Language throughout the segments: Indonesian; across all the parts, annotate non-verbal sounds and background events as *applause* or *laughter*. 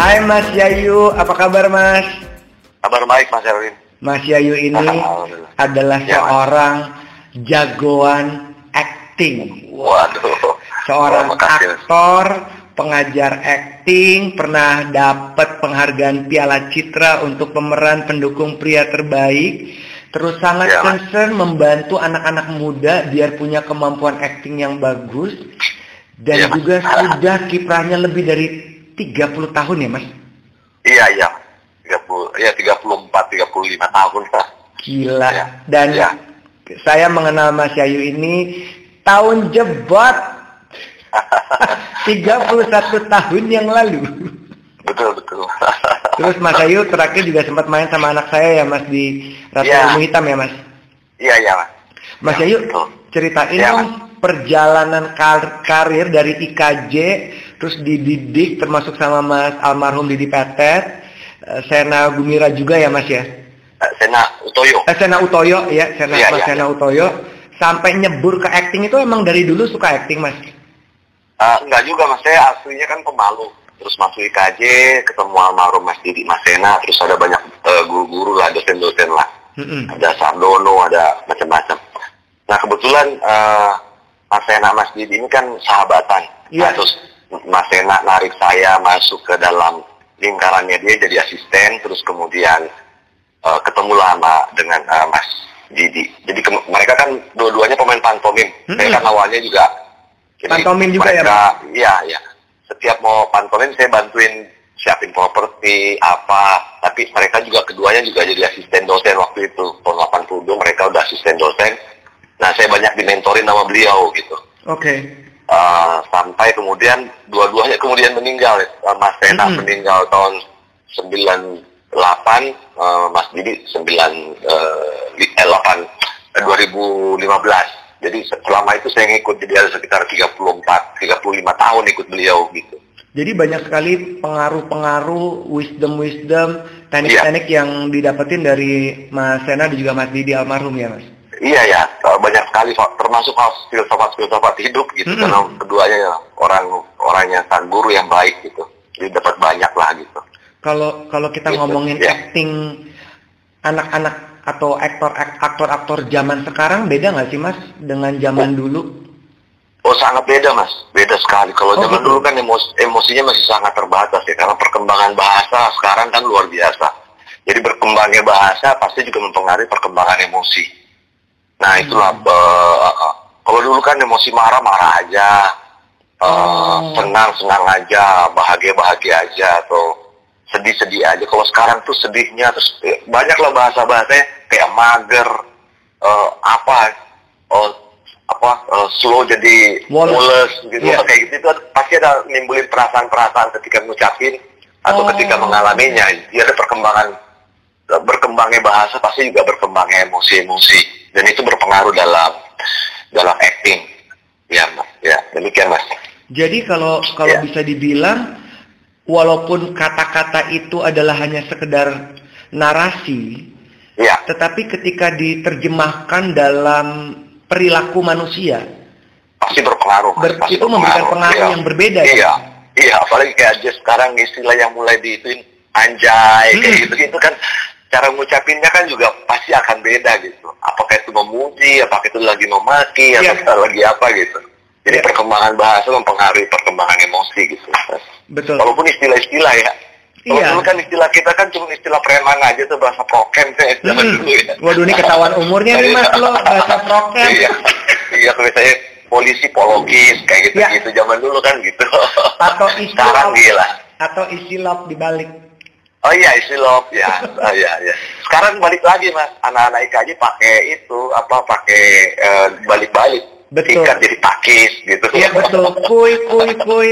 Hai Mas Yayu, apa kabar Mas? Kabar baik Mas Erwin. Mas Yayu ini adalah Ya, Mas. seorang jagoan acting. Waduh. Seorang Wah, Mas. aktor, pengajar acting, pernah dapat penghargaan Piala Citra untuk pemeran pendukung pria terbaik. Terus sangat Ya, Mas. concern membantu anak-anak muda biar punya kemampuan acting yang bagus. Dan Ya, Mas. juga sudah kiprahnya lebih dari 30 tahun ya Mas? Iya, iya. 30, ya 34, 35 tahun lah. Gila. Ya. Dan Ya. saya mengenal Mas Yayu ini tahun jebot. *laughs* 31 tahun yang lalu. Betul, betul. *laughs* Terus Mas Yayu terakhir juga sempat main sama anak saya ya Mas di Ratu Ya. Ilmu Hitam ya Mas. iya, iya, Mas. Mas Ya, Yayu betul. ceritain Ya, dong perjalanan kar- karir dari IKJ terus dididik termasuk sama Mas almarhum Didi Petet, eh, Sena Gumira juga ya Mas ya. Eh, Sena Utoyo. Eh, Sena Utoyo ya, Sena Iya, Mas iya, Sena iya. Utoyo sampai nyebur ke acting itu emang dari dulu suka acting Mas. Eh, enggak juga Mas, saya aslinya kan pemalu. Terus masuk IKJ, ketemu almarhum Mas Didi, Mas Sena, terus ada banyak eh, guru-guru lah, dosen-dosen lah. Mm-mm. Ada Sardono, ada macam-macam. Nah kebetulan eh, Mas Sena, Mas Didi ini kan sahabatan. Iya. Nah, terus Mas Sena narik saya masuk ke dalam lingkarannya dia jadi asisten, terus kemudian eh, ketemulah sama dengan eh, Mas Didi. Jadi ke- mereka kan dua-duanya pemain pantomim. Saya Mm-mm. kan awalnya juga. Pantomim juga ya, mereka, Iya, iya. Setiap mau pantomim saya bantuin siapin properti apa. Tapi mereka juga keduanya juga jadi asisten dosen waktu itu. Tahun 82 mereka udah asisten dosen. Nah saya banyak dimentorin sama beliau gitu. Oke. Eh, sampai kemudian dua-duanya kemudian meninggal. Eh, Mas Tena Mm-mm. meninggal tahun 98, eh, Mas Didi 9 eh, li- eh, 8 eh, 2015. Jadi se- selama itu saya ngikut jadi ada sekitar 34, 35 tahun ikut beliau gitu. Jadi banyak sekali pengaruh-pengaruh, wisdom-wisdom, teknik-teknik Iya. yang didapetin dari Mas Sena dan juga Mas Didi almarhum ya Mas. Iya ya, eh, banyak sekali termasuk filsafat-filsafat hidup gitu karena keduanya ya, orang orangnya sang guru yang baik gitu. Jadi dapat banyak lah gitu. Kalau kalau kita Gitu, ngomongin ya. acting anak-anak atau aktor aktor-aktor zaman sekarang beda nggak sih Mas dengan zaman dulu? Oh sangat beda mas, beda sekali. Kalau Oh, zaman gitu. dulu kan emos- emosinya masih sangat terbatas ya, karena perkembangan bahasa sekarang kan luar biasa. Jadi berkembangnya bahasa pasti juga mempengaruhi perkembangan emosi. Nah Hmm. itulah, eh, kalau dulu kan emosi marah marah aja, eh, Oh. senang senang aja, bahagia bahagia aja, atau sedih sedih aja. Kalau sekarang tuh sedihnya terus eh, banyaklah bahasa bahasanya kayak mager, eh, apa, oh, apa eh, slow jadi mules gitu Iya. kayak gitu itu pasti ada nimbulin perasaan-perasaan ketika ngucapin atau Oh. ketika mengalaminya dia ada perkembangan berkembangnya bahasa pasti juga berkembangnya emosi-emosi dan itu berpengaruh dalam dalam acting ya mas ya demikian mas Jadi kalau kalau Ya. bisa dibilang walaupun kata-kata itu adalah hanya sekedar narasi, ya tetapi ketika diterjemahkan dalam perilaku manusia, pasti berpengaruh Mas. ber- pasti itu memberikan pengaruh Iya. yang berbeda iya ya. iya apalagi kayak aja sekarang istilah yang mulai diituin anjay kayak Hmm. gitu gitu kan cara ngucapinnya kan juga pasti akan beda gitu apakah itu memuji apakah itu lagi memaki Iya. atau lagi apa gitu jadi Iya. perkembangan bahasa mempengaruhi perkembangan emosi gitu Betul. walaupun istilah-istilah ya kalau Iya. dulu kan istilah kita kan cuma istilah preman aja tuh bahasa prokem kayak zaman Hmm. dulu ya Waduh ini ketahuan umurnya nih Mas lo bahasa prokem. iya iya misalnya polisi pologis kayak gitu Iya. gitu zaman dulu kan gitu Atau sekarang istilah gila atau istilah dibalik. Oh iya istilah ya oh, iya iya sekarang balik lagi mas anak-anak IKJ pakai itu apa pakai eh, balik-balik Betul. Ikat jadi pakis gitu Iya betul. Kuy kuy kuy.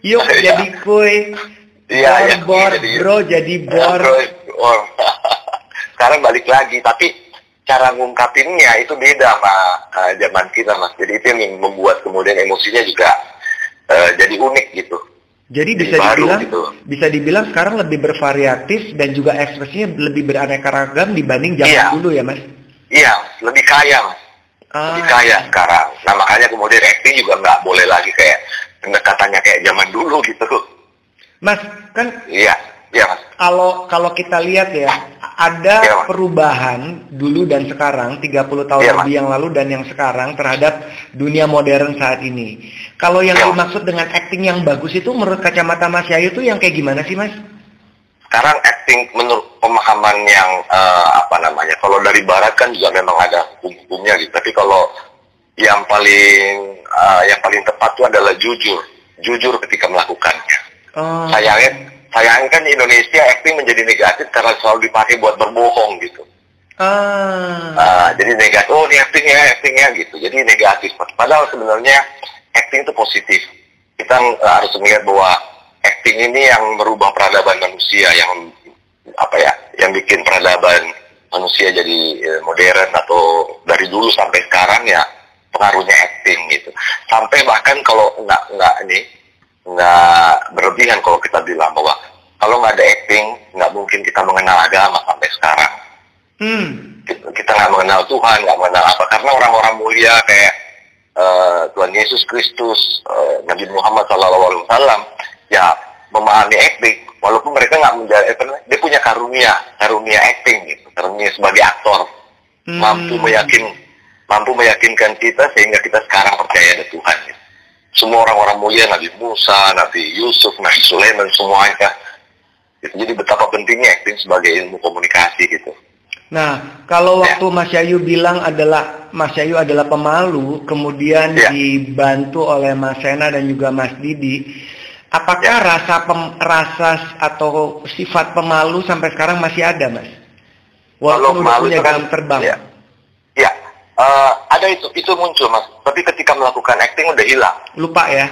Yuk Iya. jadi kuy. Iya, bor, iya, bor, jadi- bro jadi bor. Terus, *laughs* oh. sekarang balik lagi tapi cara ngungkapinnya itu beda sama eh, zaman kita mas jadi itu yang membuat kemudian emosinya juga eh, jadi unik gitu Jadi bisa baru dibilang gitu. bisa dibilang sekarang lebih bervariatif dan juga ekspresinya lebih beraneka ragam dibanding zaman Iya. dulu ya mas. iya lebih kaya mas lebih Ah, kaya sekarang nah makanya kemudian acting juga nggak boleh lagi kayak pendekatannya kayak zaman dulu gitu Mas, kan Iya, iya mas. kalau kalau kita lihat ya, ada Mas. perubahan dulu dan sekarang 30 tahun Mas. lebih yang lalu dan yang sekarang terhadap dunia modern saat ini. Kalau yang dimaksud dengan acting yang bagus itu menurut kacamata Mas Yayu tuh yang kayak gimana sih, Mas? Sekarang acting menurut pemahaman yang eh, apa namanya, kalau dari barat kan juga memang ada hukum-hukumnya gitu. Tapi kalau yang paling eh, yang paling tepat itu adalah jujur, jujur ketika melakukannya. Oh. Sayangnya, sayangnya kan Indonesia acting menjadi negatif karena selalu dipakai buat berbohong gitu. Ah. Ah, jadi negatif, oh ini acting ya, acting ya gitu. Jadi negatif. Padahal sebenarnya acting itu positif. Kita eh, harus melihat bahwa acting ini yang merubah peradaban manusia, yang apa ya, yang bikin peradaban manusia jadi eh, modern atau dari dulu sampai sekarang ya pengaruhnya acting gitu. Sampai bahkan kalau nggak nggak ini nggak berlebihan kalau kita bilang bahwa kalau nggak ada acting nggak mungkin kita mengenal agama sampai sekarang Hmm. kita kita nggak mengenal Tuhan, nggak mengenal apa karena orang-orang mulia kayak eh, Tuhan Yesus Kristus, eh, Nabi Muhammad SAW, ya memahami acting, walaupun mereka nggak menjadi, dia punya karunia, karunia acting gitu, karunia sebagai aktor, Hmm. mampu meyakin, mampu meyakinkan kita sehingga kita sekarang percaya ada Tuhan. gitu. Semua orang-orang mulia, Nabi Musa, Nabi Yusuf, Nabi Sulaiman, semuanya. Gitu. Jadi betapa pentingnya acting sebagai ilmu komunikasi gitu. Nah, kalau Ya. waktu Mas Yayu bilang adalah Mas Yayu adalah pemalu, kemudian Ya. dibantu oleh Mas Sena dan juga Mas Didi, apakah Ya. rasa pem- rasa atau sifat pemalu sampai sekarang masih ada, Mas? Walaupun malu punya kan- jam terbang. Ya, ya eh, ada itu itu muncul mas. Tapi ketika melakukan acting udah hilang, Lupa ya.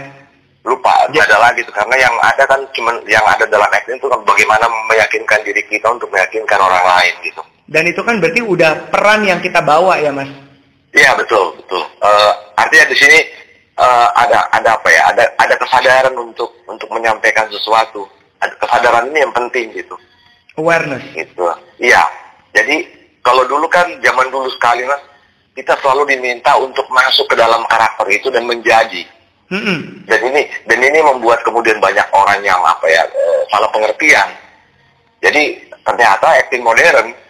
lupa Ya. ada lagi tuh. Karena yang ada kan cuman yang ada dalam acting itu kan bagaimana meyakinkan diri kita untuk meyakinkan orang lain gitu. Dan itu kan berarti udah peran yang kita bawa ya, Mas. Iya betul betul. Eh, artinya di sini eh, ada ada apa ya? Ada ada kesadaran untuk untuk menyampaikan sesuatu. Ada kesadaran ini yang penting gitu. Awareness. gitu. Iya. Jadi kalau dulu kan zaman dulu sekali mas, kita selalu diminta untuk masuk ke dalam karakter itu dan menjadi. Mm-mm. Dan ini dan ini membuat kemudian banyak orang yang apa ya eh, salah pengertian. Jadi ternyata acting modern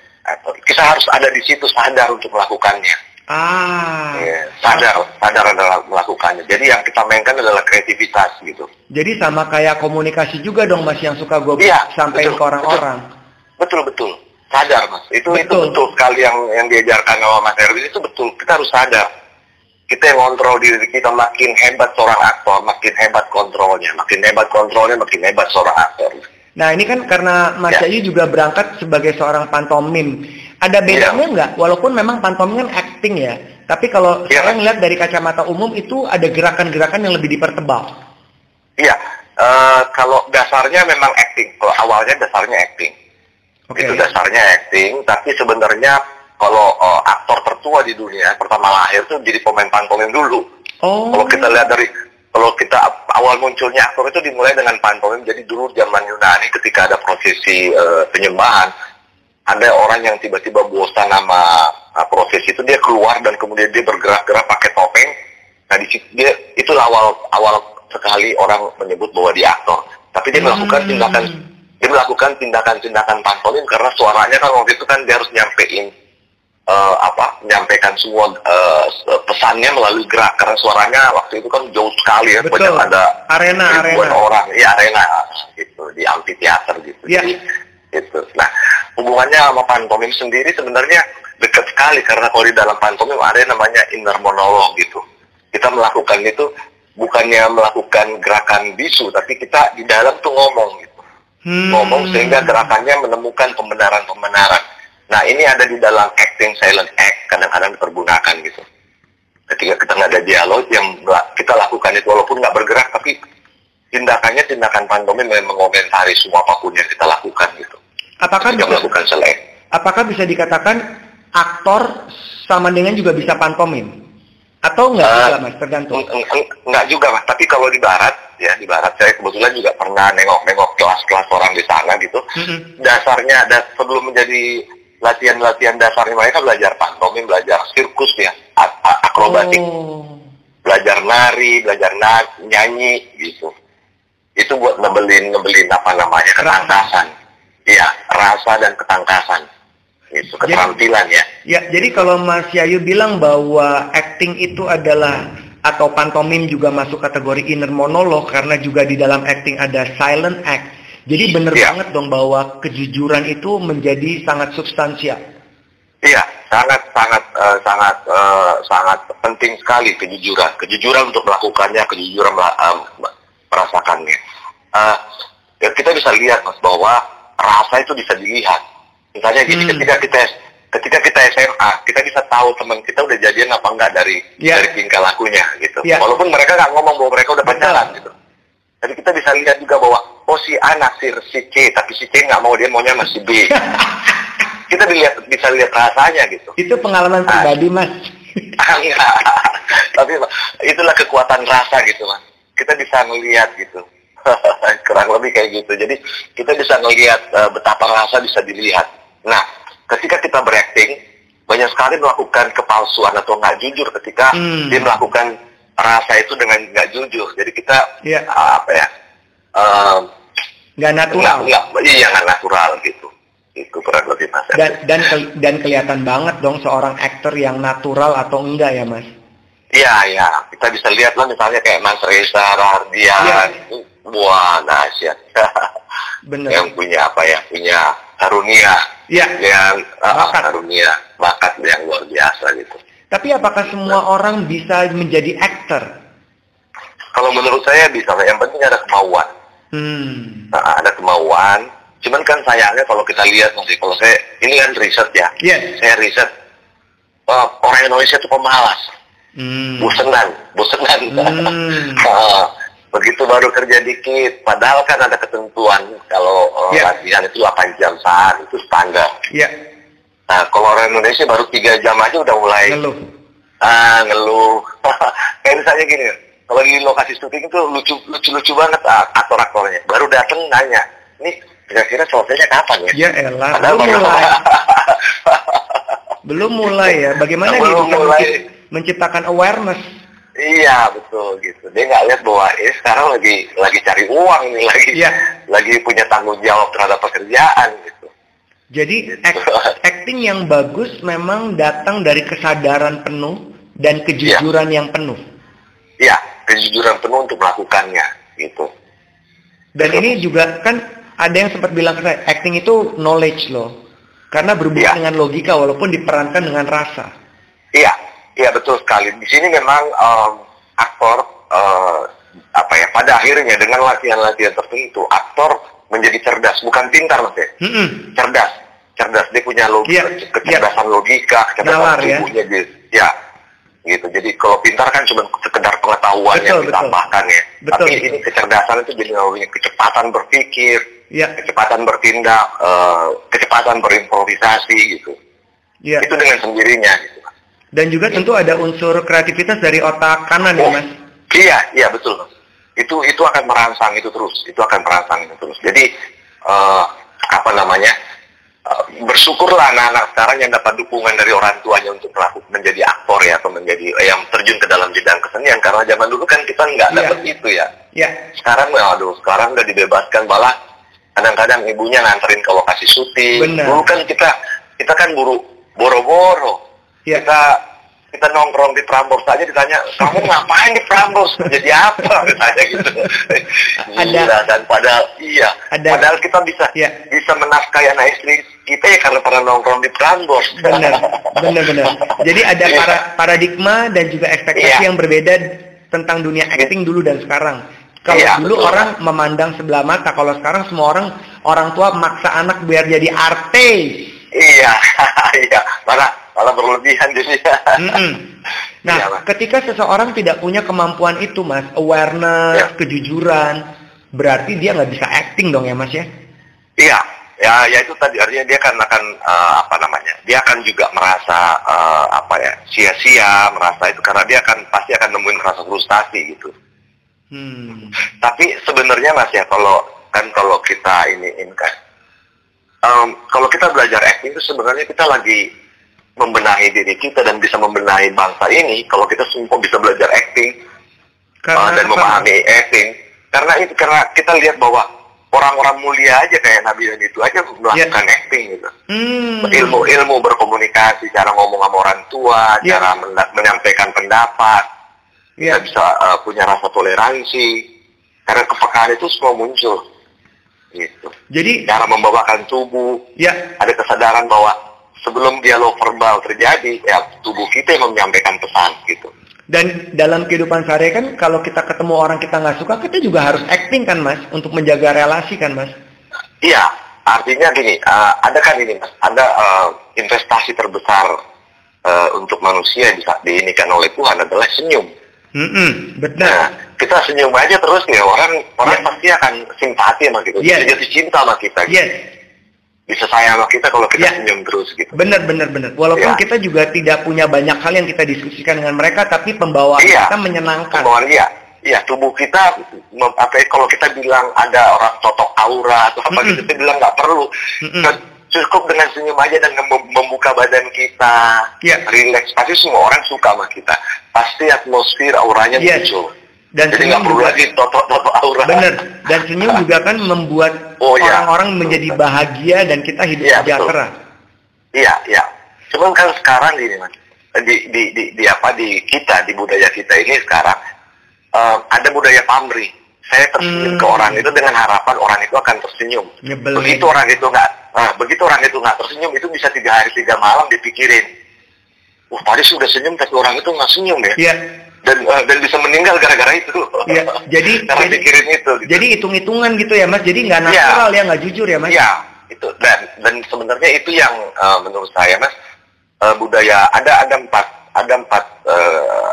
kita harus ada di situ sadar untuk melakukannya. Ah. Ya, sadar sadar adalah melakukannya. Jadi yang kita mainkan adalah kreativitas gitu. Jadi sama kayak komunikasi juga dong, Mas, yang suka gue Iya, sampaikan ke orang-orang. Betul betul. Sadar mas. Itu itu Betul. betul sekali yang yang diajarkan sama Mas Erwin itu betul. Kita harus sadar. Kita yang kontrol diri kita makin hebat seorang aktor, makin hebat kontrolnya, makin hebat kontrolnya, makin hebat seorang aktor. Nah ini kan karena Mas Ya. Yayu juga berangkat sebagai seorang pantomim. Ada bedanya Ya. nggak? Walaupun memang pantomim kan acting ya. Tapi kalau Ya. saya ngeliat dari kacamata umum itu ada gerakan-gerakan yang lebih dipertebal. Iya. eh, kalau dasarnya memang acting. Kalau awalnya dasarnya acting. Oke. Itu dasarnya acting. Tapi sebenarnya kalau eh, aktor tertua di dunia pertama lahir tuh jadi pemain pantomim dulu. Oh. Kalau kita lihat dari kalau kita awal munculnya aktor itu dimulai dengan pantomim. Jadi dulu zaman Yunani ketika ada prosesi eh, penyembahan, ada orang yang tiba-tiba bosan sama uh, prosesi itu dia keluar dan kemudian dia bergerak-gerak pakai topeng. Nah di situ dia itu awal awal sekali orang menyebut bahwa dia aktor. Tapi dia melakukan Hmm. tindakan dia melakukan tindakan-tindakan pantomim karena suaranya kan waktu itu kan dia harus nyampein eh, apa menyampaikan semua eh, pesannya melalui gerak karena suaranya waktu itu kan jauh sekali ya Betul. banyak ada Arena, ribuan arena. orang ya arena gitu di amphitheater gitu Iya. Jadi, gitu nah hubungannya sama pantomim sendiri sebenarnya dekat sekali karena kalau di dalam pantomim ada yang namanya inner monolog gitu kita melakukan itu bukannya melakukan gerakan bisu tapi kita di dalam tuh ngomong gitu Hmm. ngomong sehingga gerakannya menemukan pembenaran-pembenaran. Nah ini ada di dalam acting silent act kadang-kadang dipergunakan gitu. Ketika kita nggak ada dialog yang kita lakukan itu walaupun nggak bergerak tapi tindakannya tindakan pantomim yang mengomentari semua apa pun yang kita lakukan gitu. Apakah bisa, melakukan selek. apakah bisa dikatakan aktor sama dengan juga bisa pantomim? Atau enggak Eh, juga, Mas? Tergantung. Eng- eng- eng- Enggak juga mas, tapi kalau di barat ya di barat saya kebetulan juga pernah nengok-nengok kelas-kelas orang di sana gitu. Mm-mm. Dasarnya ada sebelum menjadi latihan-latihan dasarnya mereka belajar pantomim, belajar sirkus ya, akrobatik, Oh. belajar nari, belajar na- nyanyi gitu. itu buat ngebelin ngebelin apa namanya ketangkasan. Iya rasa dan ketangkasan. Itu keterampilan ya. Ya jadi kalau Mas Yayu bilang bahwa acting itu adalah atau pantomim juga masuk kategori inner monolog karena juga di dalam acting ada silent act jadi benar ya. banget dong bahwa kejujuran itu menjadi sangat substansial iya sangat sangat uh, sangat uh, sangat penting sekali kejujuran kejujuran untuk melakukannya kejujuran uh, merasakannya uh, ya kita bisa lihat mas bahwa rasa itu bisa dilihat misalnya gini hmm. ketika kita ketika kita SMA kita bisa tahu teman kita udah jadian apa enggak dari yeah. dari tingkah lakunya gitu yeah. walaupun mereka nggak ngomong bahwa mereka udah pacaran gitu jadi kita bisa lihat juga bahwa oh si anak si, si C tapi si C nggak mau dia maunya masih B *laughs* kita dilihat bisa lihat rasanya gitu. Itu pengalaman nah, pribadi mas. *laughs* Tapi itulah kekuatan rasa gitu mas. Kita bisa melihat gitu. *laughs* Kurang lebih kayak gitu. Jadi kita bisa melihat uh, betapa rasa bisa dilihat. Nah, ketika kita berakting, banyak sekali melakukan kepalsuan atau nggak jujur ketika hmm. dia melakukan rasa itu dengan nggak jujur. Jadi kita yeah. uh, apa ya? Nggak uh, natural. Nggak, iya nggak natural gitu. Itu kurang lebih mas dan dan ke, dan kelihatan banget dong seorang aktor yang natural atau enggak ya mas? Iya iya. Kita bisa lihat lah misalnya kayak Mas Reza Rahardian ya. itu wah dahsyat *laughs* Bener. yang punya apa ya? Punya karunia. Ya. yang uh, bakat. karunia. Bakat yang luar biasa gitu. Tapi apakah semua nah. orang bisa menjadi aktor? Kalau menurut saya bisa yang penting ada kemauan hmm. nah, ada kemauan Cuman kan sayangnya kalau kita lihat nanti kalau saya ini kan riset ya, yeah. saya riset uh, orang Indonesia itu pemalas, hmm. bosenan, bosenan. Hmm. uh, *laughs* begitu baru kerja dikit, padahal kan ada ketentuan kalau uh, yeah. latihan itu 8 jam saat itu standar. Yeah. Nah kalau orang Indonesia baru tiga jam aja udah mulai ngeluh. Ah ngeluh. *laughs* Kayak misalnya gini, kalau di lokasi syuting itu lucu lucu lucu banget ah, aktor aktornya. Baru dateng nanya, ini kira-kira selesainya kapan ya? Ya elah, belum mulai. *laughs* belum mulai ya. Bagaimana dia bisa mulai. menciptakan awareness? Iya betul gitu. Dia nggak lihat bahwa eh sekarang lagi lagi cari uang nih lagi ya. lagi punya tanggung jawab terhadap pekerjaan gitu. Jadi gitu. acting yang bagus memang datang dari kesadaran penuh dan kejujuran ya. yang penuh. Iya, kejujuran penuh untuk melakukannya gitu. Dan Betul. ini juga kan ada yang sempat bilang ke saya, acting itu knowledge loh. Karena berhubungan ya. dengan logika walaupun diperankan dengan rasa. Iya, iya betul sekali. Di sini memang um, aktor uh, apa ya pada akhirnya dengan latihan-latihan tertentu aktor menjadi cerdas bukan pintar mas ya. Mm -mm. Cerdas, cerdas dia punya logika, ya, kecerdasan ya. logika, kecerdasan Nalar, ya. tubuhnya ya. dia. Ya, gitu. Jadi kalau pintar kan cuma sekedar pengetahuan betul, yang ditambahkan betul. ya. Betul, Tapi betul. ini kecerdasan itu jadi namanya kecepatan berpikir, ya. kecepatan bertindak, uh, kecepatan berimprovisasi gitu. Ya. Itu dengan sendirinya. Gitu. Dan juga tentu ada unsur kreativitas dari otak kanan ya, oh, ya mas. Iya, iya betul. Itu itu akan merangsang itu terus, itu akan merangsang itu terus. Jadi uh, apa namanya? Bersyukurlah anak-anak sekarang yang dapat dukungan dari orang tuanya untuk melakukan menjadi aktor ya atau menjadi uh, yang terjun ke dalam bidang kesenian karena zaman dulu kan kita nggak yeah. dapat itu ya. Yeah. Sekarang aduh sekarang udah dibebaskan malah kadang-kadang ibunya nganterin ke lokasi syuting. Benar. Dulu kan kita kita kan buru boro-boro. Ya. Kita kita nongkrong di Prambors saja ditanya kamu ngapain di Prambors jadi apa *laughs* ditanya gitu ada dan padahal iya ada, padahal kita bisa ya. bisa menafkahi anak istri kita ya karena pernah nongkrong di Prambors benar *laughs* benar benar jadi ada ya. para paradigma dan juga ekspektasi ya. yang berbeda tentang dunia acting dulu dan sekarang kalau iya, dulu betul. orang memandang sebelah mata, kalau sekarang semua orang orang tua maksa anak biar jadi artis. Iya, *laughs* iya, malah malah berlebihan jadi. Mm -mm. Nah, iya, ketika seseorang tidak punya kemampuan itu, mas, awareness, ya. kejujuran, berarti dia nggak bisa acting dong ya, mas ya? Iya, ya, ya itu tadi artinya dia akan akan uh, apa namanya? Dia akan juga merasa uh, apa ya sia-sia, merasa itu karena dia akan pasti akan nemuin rasa frustasi gitu. Hmm. Tapi sebenarnya mas ya kalau kan kalau kita ini kan um, kalau kita belajar acting itu sebenarnya kita lagi membenahi diri kita dan bisa membenahi bangsa ini kalau kita semua bisa belajar acting uh, dan memahami acting karena itu karena kita lihat bahwa orang-orang mulia aja kayak Nabi dan itu aja melakukan yeah. acting gitu. Hmm. Ilmu-ilmu berkomunikasi, cara ngomong sama orang tua, yeah. cara men menyampaikan pendapat, yeah. kita bisa uh, punya rasa toleransi. Karena kepekaan itu semua muncul. Gitu. Jadi cara membawakan tubuh, ya. ada kesadaran bahwa sebelum dialog verbal terjadi, ya tubuh kita yang menyampaikan pesan gitu. Dan dalam kehidupan sehari kan kalau kita ketemu orang kita nggak suka, kita juga harus acting kan mas, untuk menjaga relasi kan mas? Iya, artinya gini, uh, ada kan ini mas, ada uh, investasi terbesar uh, untuk manusia yang bisa diinikan oleh Tuhan adalah senyum. Mm -mm, benar. Nah, kita senyum aja terus ya orang orang yeah. pasti akan simpati sama kita, yes. jadi cinta sama kita. Gitu. Yes bisa sayang sama kita kalau kita ya. senyum terus gitu. Benar benar benar. Walaupun ya. kita juga tidak punya banyak hal yang kita diskusikan dengan mereka, tapi pembawaan ya. kita menyenangkan. Pembawaan iya. Iya, tubuh kita apa ya, kalau kita bilang ada orang totok aura atau apa mm -hmm. gitu, kita bilang nggak perlu. Mm -hmm. Cukup dengan senyum aja dan membuka badan kita, yeah. relax. Pasti semua orang suka sama kita. Pasti atmosfer auranya yes. muncul. Dan Jadi nggak perlu lagi toto-toto aura. Bener. Dan senyum juga kan membuat oh, iya. orang-orang oh, menjadi bahagia dan kita hidup iya, sejahtera. Iya, iya. Cuman kan sekarang gini mas, di, di, di, di apa di kita di budaya kita ini sekarang uh, ada budaya pamrih. Saya tersenyum hmm. ke orang itu dengan harapan orang itu akan tersenyum. Nyebelin. Begitu orang itu nggak, uh, begitu orang itu nggak tersenyum itu bisa tiga hari tiga malam dipikirin. Wah tadi sudah senyum tapi orang itu nggak senyum ya. Iya dan uh, dan bisa meninggal gara-gara itu. Iya. Jadi *laughs* karena jadi, pikirin itu. Gitu. Jadi hitung-hitungan gitu ya Mas. Jadi nggak iya. natural ya, nggak jujur ya Mas. Iya itu dan dan sebenarnya itu yang uh, menurut saya Mas uh, budaya ada ada empat ada empat uh,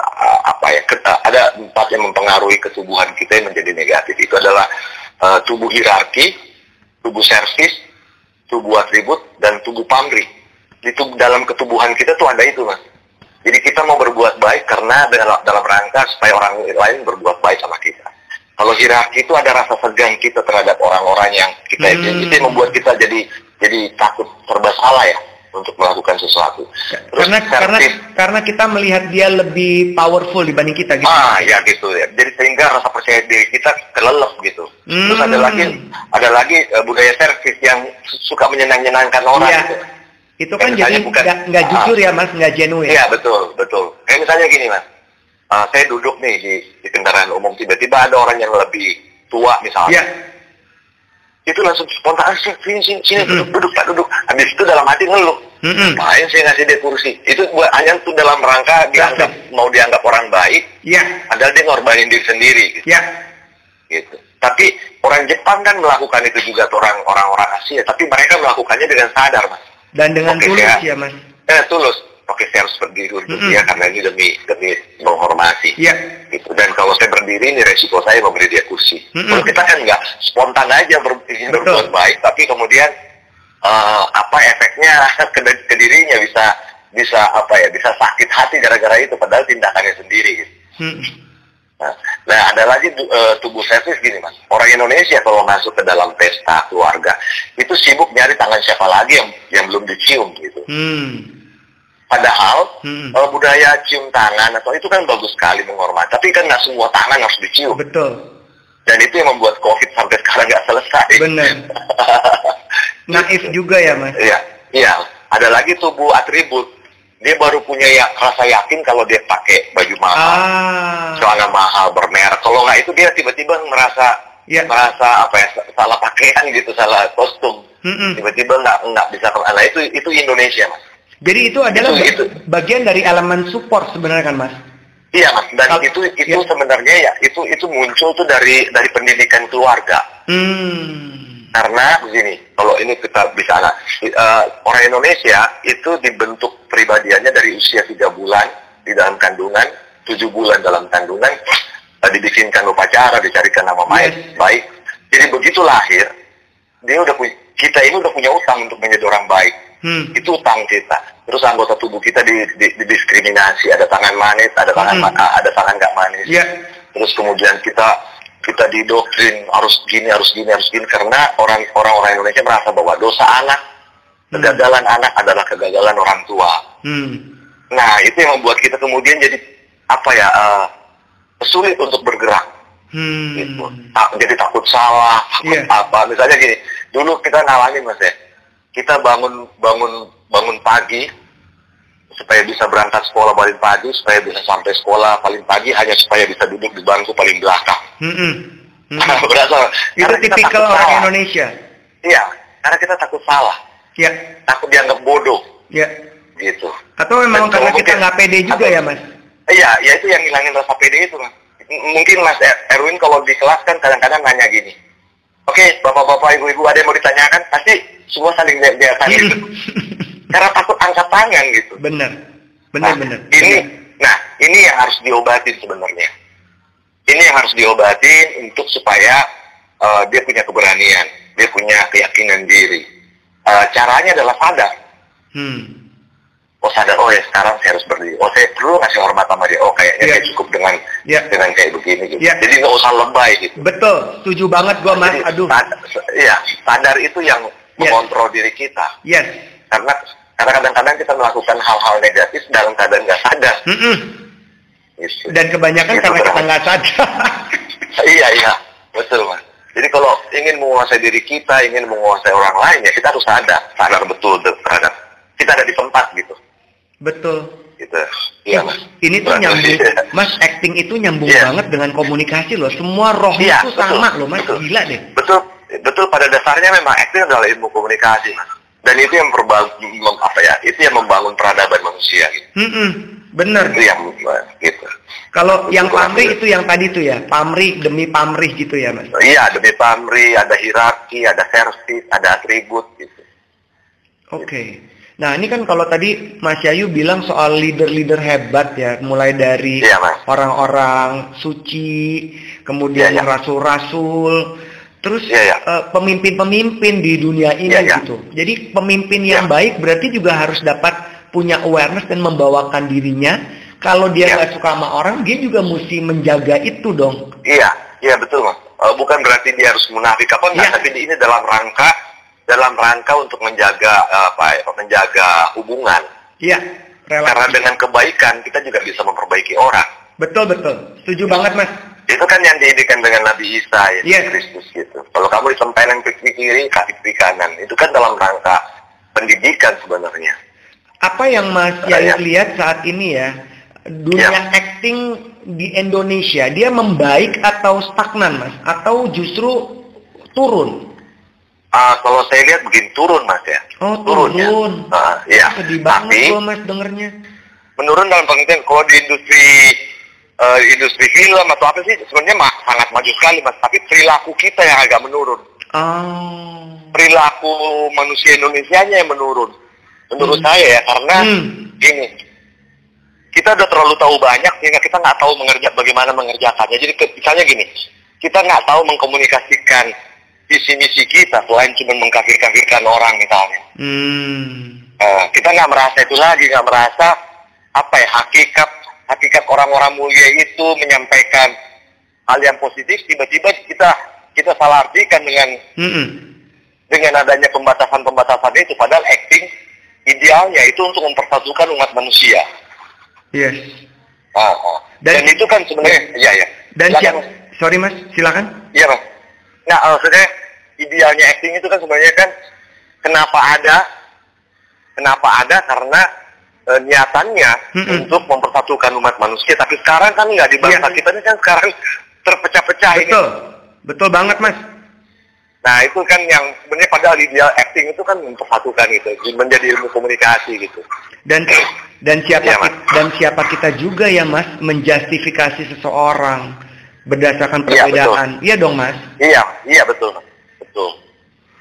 apa ya keta, ada empat yang mempengaruhi ketubuhan kita yang menjadi negatif itu adalah uh, tubuh hierarki, tubuh servis, tubuh atribut dan tubuh pamrih. Di tubuh, dalam ketubuhan kita tuh ada itu mas jadi kita mau berbuat baik karena dalam, dalam rangka supaya orang lain berbuat baik sama kita. Kalau hierarki itu ada rasa segan kita terhadap orang-orang yang kita hmm. itu yang membuat kita jadi jadi takut serba salah ya untuk melakukan sesuatu. Terus karena karena karena kita melihat dia lebih powerful dibanding kita gitu. Ah ya gitu ya. Jadi sehingga rasa percaya diri kita kelelep gitu. Hmm. Terus ada lagi ada lagi uh, budaya servis yang suka menyenang-nyenangkan orang iya. gitu itu kan jadi nggak jujur ya mas, nggak genuine. Iya betul, betul. Kayak misalnya gini mas, uh, saya duduk nih di, di kendaraan umum, tiba-tiba ada orang yang lebih tua misalnya. Iya. Itu langsung spontan, ah, sini, sini, sini, mm -hmm. duduk, duduk, pak, duduk. Habis itu dalam hati ngeluh. Mm -hmm. Main saya ngasih dia kursi. Itu buat hanya tuh dalam rangka dianggap, mau dianggap orang baik. Iya. Padahal dia ngorbanin diri sendiri. Gitu. Iya. Gitu. Tapi orang Jepang kan melakukan itu juga orang orang Asia, tapi mereka melakukannya dengan sadar, mas. Dan dengan Oke, tulus ya, ya Mas? Eh, tulus. Oke, saya harus berdiri untuk mm -hmm. dia karena ini demi demi menghormati. Iya. Gitu. Dan kalau saya berdiri ini resiko saya memberi dia kursi. Mm -hmm. Kalau kita kan nggak spontan aja ber, ingin berbuat baik, tapi kemudian uh, apa efeknya *laughs* ke, ke dirinya bisa bisa apa ya bisa sakit hati gara-gara itu padahal tindakannya sendiri. Gitu. Mm -hmm. Nah, ada lagi uh, tubuh servis gini mas. Orang Indonesia kalau masuk ke dalam pesta keluarga itu sibuk nyari tangan siapa lagi yang yang belum dicium gitu. Hmm. Padahal hmm. Uh, budaya cium tangan atau itu kan bagus sekali menghormati. Tapi kan nggak semua tangan harus dicium. Betul. Dan itu yang membuat COVID sampai sekarang nggak selesai. Benar. *laughs* Naif juga ya mas. Iya, iya. Ada lagi tubuh atribut dia baru punya ya, rasa yakin kalau dia pakai baju mahal, ah. celana mahal bermerek. Kalau nggak itu dia tiba-tiba merasa ya. merasa apa ya salah pakaian gitu, salah kostum. Mm-mm. Tiba-tiba nggak nggak bisa. Nah, itu itu Indonesia mas. Jadi itu adalah itu, itu. bagian dari elemen support sebenarnya kan mas? Iya mas. Dan Kal- itu itu ya. sebenarnya ya itu itu muncul tuh dari dari pendidikan keluarga. Hmm karena begini, kalau ini kita bisa uh, orang Indonesia itu dibentuk pribadiannya dari usia tiga bulan di dalam kandungan, tujuh bulan dalam kandungan, uh, dibikinkan upacara, dicarikan nama baik, yes. baik. Jadi begitu lahir, dia udah punya, kita ini udah punya utang untuk menjadi orang baik. Hmm. Itu utang kita. Terus anggota tubuh kita di, di, didiskriminasi, ada tangan manis, ada tangan hmm. ada tangan nggak manis. Yeah. Terus kemudian kita kita didoktrin harus gini harus gini harus gini karena orang orang orang Indonesia merasa bahwa dosa anak hmm. kegagalan anak adalah kegagalan orang tua. Hmm. Nah itu yang membuat kita kemudian jadi apa ya uh, sulit untuk bergerak. Hmm. gitu. Tak, jadi takut salah, takut Iya. apa. Misalnya gini, dulu kita ngalamin mas ya, kita bangun bangun bangun pagi supaya bisa berangkat sekolah paling pagi, supaya bisa sampai sekolah paling pagi hanya supaya bisa duduk di bangku paling belakang. Hmm-mm. Hmm. *laughs* Berasal. Itu karena kita tipikal orang salah. Indonesia. Iya, karena kita takut salah, Ya, takut dianggap bodoh, ya. gitu. Atau memang Dan karena kita nggak pede juga atau- ya, Mas? Iya, ya itu yang ngilangin rasa pede itu, Mas. M- Mungkin Mas Er- Erwin kalau di kelas kan kadang-kadang nanya gini. Oke, bapak-bapak, ibu-ibu ada yang mau ditanyakan, pasti semua saling gitu. *laughs* Karena takut angkat tangan gitu. bener, bener, Nah, bener. Ini, nah ini yang harus diobatin sebenarnya. Ini yang harus diobatin untuk supaya eh, dia punya keberanian, dia punya keyakinan diri. Eh, caranya adalah sadar. Hmm. Oh sadar, oh ya sekarang saya harus berdiri. Oh saya perlu ngasih hormat sama dia. Oh kayaknya Iya. saya cukup dengan Iya. dengan kayak begini gitu. Iya. Jadi nggak usah lebay gitu. Betul, setuju banget gua, Mas. Jadi, Aduh. Iya, sadar itu yang Yes. mengontrol diri kita. Yes. Karena karena kadang-kadang kita melakukan hal-hal negatif dalam keadaan nggak sadar. Mm-mm. Gitu. Dan kebanyakan Itu karena kita nggak sadar. *laughs* Iya iya betul mas. Jadi kalau ingin menguasai diri kita, ingin menguasai orang lain ya kita harus sadar, sadar betul terhadap kita ada di tempat gitu. Betul. Gitu. Iya mas. Ini tuh nyambung, *laughs* Mas. Acting itu nyambung Iya. banget dengan komunikasi loh. Semua roh Iya, itu betul, sama loh, Mas. betul. Gila deh. Betul betul pada dasarnya memang acting adalah ilmu komunikasi mas. Dan itu yang perba- mem- apa ya? Itu yang membangun peradaban manusia gitu. Mm-mm. Bener. Itu yang gitu. Kalau yang pamrih betul. itu yang tadi tuh ya, pamrih demi pamrih gitu ya, Mas. Iya demi pamrih, ada hierarki, ada servis, ada atribut gitu. Oke. Nah, ini kan kalau tadi Mas Yayu bilang soal leader-leader hebat ya, mulai dari Iya, orang-orang suci, kemudian Iya, iya. rasul-rasul, terus Iya, iya. eh, pemimpin-pemimpin di dunia ini Iya, iya. gitu. Jadi pemimpin yang Iya. baik berarti juga harus dapat punya awareness dan membawakan dirinya. Kalau dia Iya. nggak suka sama orang, dia juga mesti menjaga itu dong. Iya, iya betul mas. Eh, bukan berarti dia harus munafik apa enggak, Iya. tapi ini dalam rangka dalam rangka untuk menjaga eh, apa ya, menjaga hubungan. Iya, Karena dengan kebaikan kita juga bisa memperbaiki orang. Betul betul. Setuju banget, Mas. Itu kan yang diidikan dengan Nabi Isa Yesus Yes. Kristus gitu. Kalau kamu ditempelin ke kiri, kasih ke kanan. Itu kan dalam rangka pendidikan sebenarnya. Apa yang Mas Yayu lihat saat ini ya, dunia Ya. acting di Indonesia, dia membaik atau stagnan, Mas? Atau justru turun? Ah, kalau saya lihat begini turun mas ya. Oh, ya. turun. Ah, iya. Sedih Tapi banget gua, Mas, dengernya. menurun dalam pengertian kalau di industri eh, industri film atau apa sih sebenarnya ma- sangat maju sekali mas tapi perilaku kita yang agak menurun Oh. perilaku manusia Indonesia yang menurun menurut Hmm. saya ya karena Hmm. gini kita udah terlalu tahu banyak sehingga kita nggak tahu mengerja bagaimana mengerjakannya jadi ke- misalnya gini kita nggak tahu mengkomunikasikan visi misi kita selain cuma mengkafir-kafirkan orang misalnya Hmm. Eh, kita nggak merasa itu lagi, nggak merasa apa ya hakikat hakikat orang-orang mulia itu menyampaikan hal yang positif, tiba-tiba kita kita salah artikan dengan Mm-mm. dengan adanya pembatasan-pembatasan itu, padahal acting idealnya itu untuk mempersatukan umat manusia. Yes. Ah, ah. Dan- Dan, itu kan sebenarnya, ya ya. Dan siap. Sorry, Mas. Silakan. Iya mas. Nah maksudnya idealnya acting itu kan sebenarnya kan kenapa ada? Kenapa ada? Karena eh, niatannya Mm-mm. untuk mempersatukan umat manusia. Tapi sekarang kan nggak di bangsa Iya. kita ini kan sekarang terpecah-pecah ini. Betul. Betul banget, Mas. Nah itu kan yang sebenarnya padahal ideal acting itu kan mempersatukan gitu, menjadi ilmu komunikasi gitu. Dan dan siapa Iya, Mas. ki- dan siapa kita juga ya Mas menjustifikasi seseorang berdasarkan Iya, perbedaan. Iya dong Mas. Iya, iya betul, Mas. betul.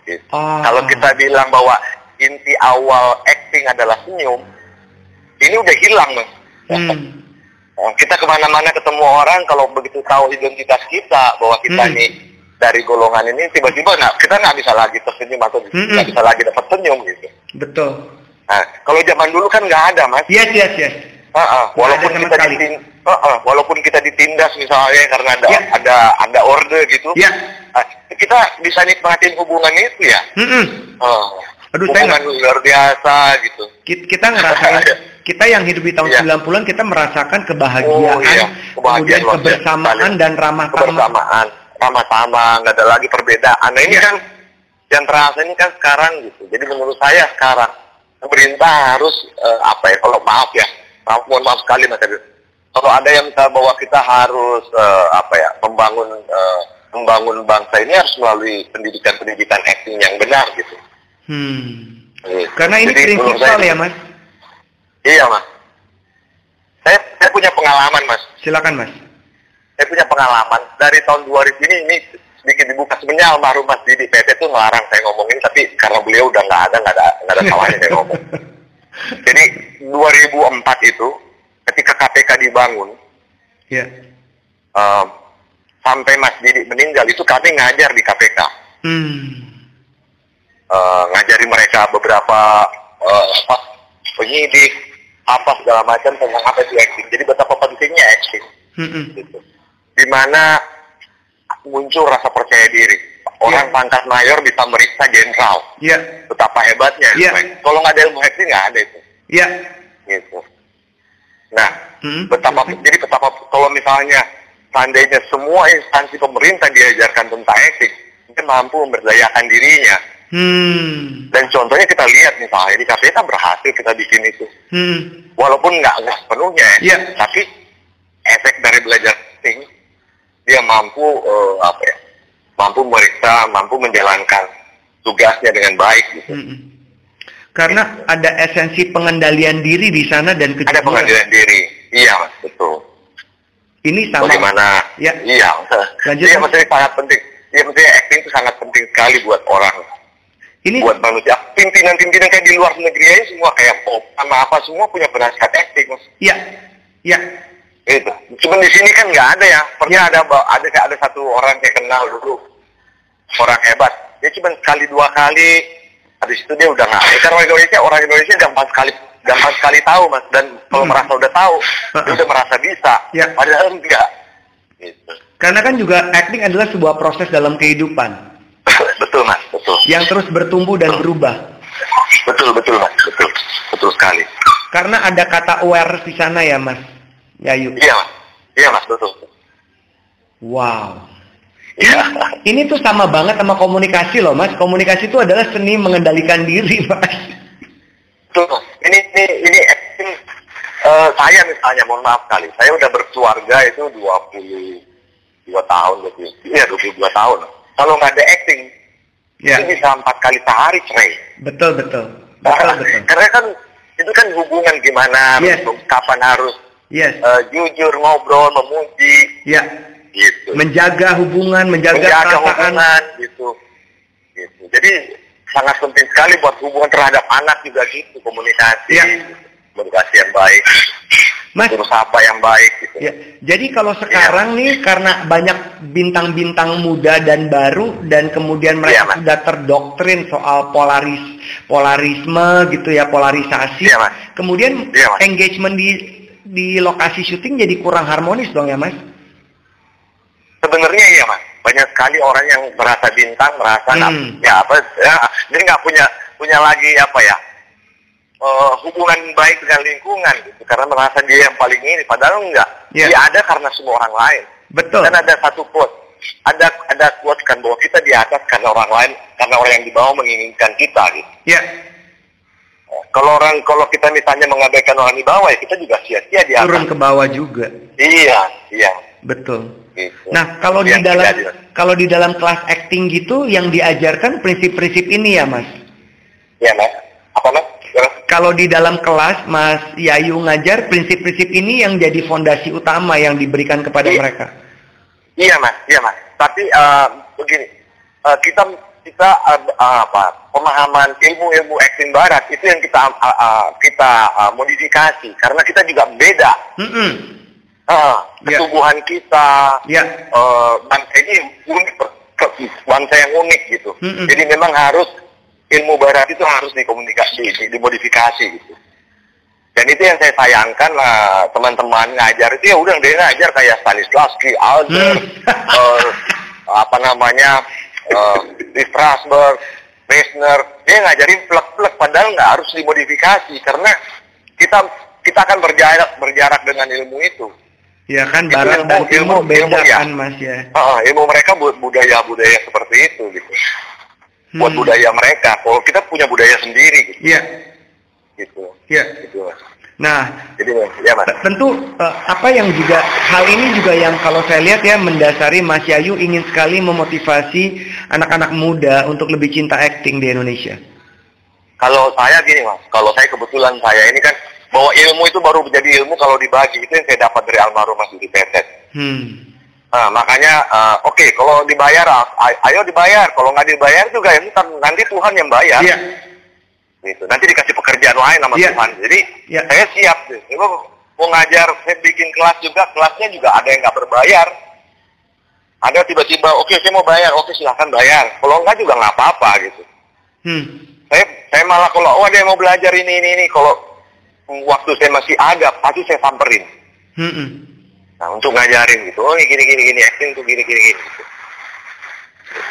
Gitu. Oh. Kalau kita bilang bahwa inti awal acting adalah senyum, ini udah hilang mas. Hmm. Oh, Kita ke mana-mana ketemu orang, kalau begitu tahu identitas kita bahwa kita Hmm. nih dari golongan ini, tiba-tiba nggak kita nggak bisa lagi tersenyum atau Hmm. nggak bisa lagi dapat senyum gitu. Betul. Nah, kalau zaman dulu kan nggak ada mas. Yes yes yes. Ah, ah. walaupun kita sekali. ditin- ah, ah. walaupun kita ditindas misalnya karena ada Ya. ada ada orde gitu, Ya. ah, kita bisa nikmatin hubungan itu ya. Mm-mm. Oh, Aduh, saya hubungan luar biasa gitu. Ki- Kita ngerasain *laughs* kita yang hidup di tahun Iya. 90-an kita merasakan kebahagiaan, Oh, iya. Kebahagiaan kemudian kebersamaan sekali. dan ramah kebersamaan sama-sama nggak ada lagi perbedaan nah ini Iya. kan yang terasa ini kan sekarang gitu jadi menurut saya sekarang pemerintah harus eh, apa ya kalau maaf ya maaf mohon maaf sekali mas Adil. kalau ada yang minta bahwa kita harus eh, apa ya membangun eh, membangun bangsa ini harus melalui pendidikan-pendidikan acting yang benar gitu Hmm. Gitu. Karena ini Jadi prinsipal ya, Mas. Iya mas saya saya punya pengalaman mas Silakan, Mas. saya punya pengalaman dari tahun 2000 ini ini sedikit dibuka sebenarnya almarhum Mas Didi PT itu melarang saya ngomongin tapi karena beliau udah nggak ada nggak ada nggak ada salahnya saya ngomong *laughs* jadi 2004 itu ketika KPK dibangun Ya. eh, sampai Mas Didi meninggal itu kami ngajar di KPK Hmm. Eh, ngajari mereka beberapa eh, apa penyidik apa segala macam tentang apa itu acting jadi betapa pentingnya acting gitu. di mana muncul rasa percaya diri. Orang Iya. pangkat mayor bisa meriksa jenderal. Ya. Betapa hebatnya. Iya. Kalau nggak ada ilmu acting nggak ada itu. Ya. Gitu. Nah, Hmm. betapa Silakan. jadi betapa kalau misalnya seandainya semua instansi pemerintah diajarkan tentang acting, dia mampu memberdayakan dirinya. Hmm. Dan contohnya kita lihat misalnya di KPK berhasil kita bikin itu. Hmm. Walaupun nggak nggak sepenuhnya, ya, Iya. tapi efek dari belajar acting dia mampu eh, apa ya, mampu meriksa, mampu menjalankan tugasnya dengan baik. Gitu. Hmm. Karena ada esensi pengendalian diri di sana dan Ada kejujuran. pengadilan diri, iya mas, betul. Ini sama. Bagaimana? Ya. Iya, Lanjut, iya maksudnya sangat penting. Iya maksudnya acting itu sangat penting sekali buat orang, Ini buat manusia. Pimpinan-pimpinan kayak di luar negeri aja semua kayak pop sama apa semua punya penasihat acting mas. ya. Ya. Itu. Cuman di sini kan nggak ada ya. Pernah ada ba- ada ada satu orang saya kenal dulu orang hebat. Dia cuma sekali dua kali. Habis itu dia udah nggak. Karena orang Indonesia orang Indonesia gampang sekali gampang sekali tahu mas. Dan kalau Hmm. merasa udah tahu, dia udah merasa bisa. Ya. Padahal enggak. Gitu. Karena kan juga acting adalah sebuah proses dalam kehidupan betul yang terus bertumbuh dan berubah. Betul betul mas, betul betul sekali. Karena ada kata aware di sana ya, Mas Yayu. Iya mas, iya mas betul. Wow. Iya. Ini tuh sama banget sama komunikasi loh, Mas. Komunikasi itu adalah seni mengendalikan diri, *laughs* Mas. Betul. Ini ini ini acting eh, saya misalnya mohon maaf kali. Saya udah berkeluarga itu 22 tahun 20 iya 22 tahun. Kalau nggak ada acting Ya, itu bisa empat kali sehari cerai. betul betul. Betul Karena, betul. karena kan itu kan hubungan gimana, Yes. kapan harus Yes. eh, jujur ngobrol, memuji, Ya, gitu. menjaga hubungan, menjaga, menjaga perasaan. hubungan gitu. gitu. Jadi sangat penting sekali buat hubungan terhadap anak juga gitu komunikasi, Iya. Komunikasi yang baik, Mas, terus apa yang baik gitu. ya. Jadi kalau sekarang nih karena banyak bintang-bintang muda dan baru dan kemudian mereka Iya, Mas. sudah terdoktrin soal polaris polarisme gitu ya, polarisasi. Iya, Mas. Kemudian Iya, Mas. engagement di di lokasi syuting jadi kurang harmonis dong ya, Mas? Sebenarnya iya mas, banyak sekali orang yang merasa bintang, merasa Hmm. ya apa, ya, jadi nggak punya punya lagi apa ya eh, hubungan baik dengan lingkungan gitu, karena merasa dia yang paling ini, padahal enggak. Iya. Dia ada karena semua orang lain. Betul. Dan ada satu quote, ada ada quote kan bahwa kita di atas karena orang lain, karena orang yang di bawah menginginkan kita gitu. Ya, Kalau orang kalau kita misalnya mengabaikan orang di bawah ya kita juga sia-sia di atas. turun ke bawah juga. Iya, iya. Betul. Gitu. Nah, kalau di dalam tidak kalau di dalam kelas acting gitu yang diajarkan prinsip-prinsip ini ya, Mas. Iya, Mas. Apa, Mas? Ya, Mas? Kalau di dalam kelas Mas Yayu ngajar prinsip-prinsip ini yang jadi fondasi utama yang diberikan kepada Iya. mereka. Iya, Mas. Iya, Mas. Tapi eh, begini, eh, kita kita eh, eh, apa? Pemahaman ilmu-ilmu acting barat itu yang kita eh, eh, kita eh, modifikasi karena kita juga beda. Mm-mm. Eh, Iya. ketubuhan kita, Ya, eh, bangsa ini unik, bangsa yang unik gitu. Mm-mm. Jadi memang harus ilmu barat itu harus dikomunikasi, di- dimodifikasi gitu. Dan itu yang saya sayangkan lah teman-teman ngajar itu ya udah dia ngajar kayak Stanislavski, Alder, Hmm. eh, apa namanya eh, di Strasbourg, Reisner, dia ngajarin plek-plek padahal nggak harus dimodifikasi karena kita kita akan berjarak berjarak dengan ilmu itu. Ya kan barang dan ilmu, ilmu beda ilmu, ya. kan mas ya. Uh, ilmu mereka buat budaya budaya seperti itu gitu. Hmm. Buat budaya mereka. Kalau kita punya budaya sendiri gitu. Iya. Gitu. Iya. Gitu. Nah, jadi ya mas. Tentu uh, apa yang juga hal ini juga yang kalau saya lihat ya mendasari Mas Yayu ingin sekali memotivasi anak-anak muda untuk lebih cinta acting di Indonesia. Kalau saya gini mas, kalau saya kebetulan saya ini kan bahwa ilmu itu baru menjadi ilmu kalau dibagi itu yang saya dapat dari almarhum Mas Yudi Petet. Hmm. Nah, makanya uh, oke okay, kalau dibayar ayo dibayar kalau nggak dibayar juga ya nanti Tuhan yang bayar. Iya. Gitu. Nanti dikasih pekerjaan lain sama yeah. Tuhan. Jadi yeah. saya siap sih. mau ngajar, saya bikin kelas juga, kelasnya juga ada yang nggak berbayar. Ada tiba-tiba, oke okay, saya mau bayar, oke okay, silahkan bayar. Kalau nggak juga nggak apa-apa gitu. Hmm. Saya saya malah kalau oh ada yang mau belajar ini ini ini kalau waktu saya masih ada pasti saya samperin. Hmm. Nah untuk ngajarin gitu, oh ini gini gini gini acting tuh gini gini gini.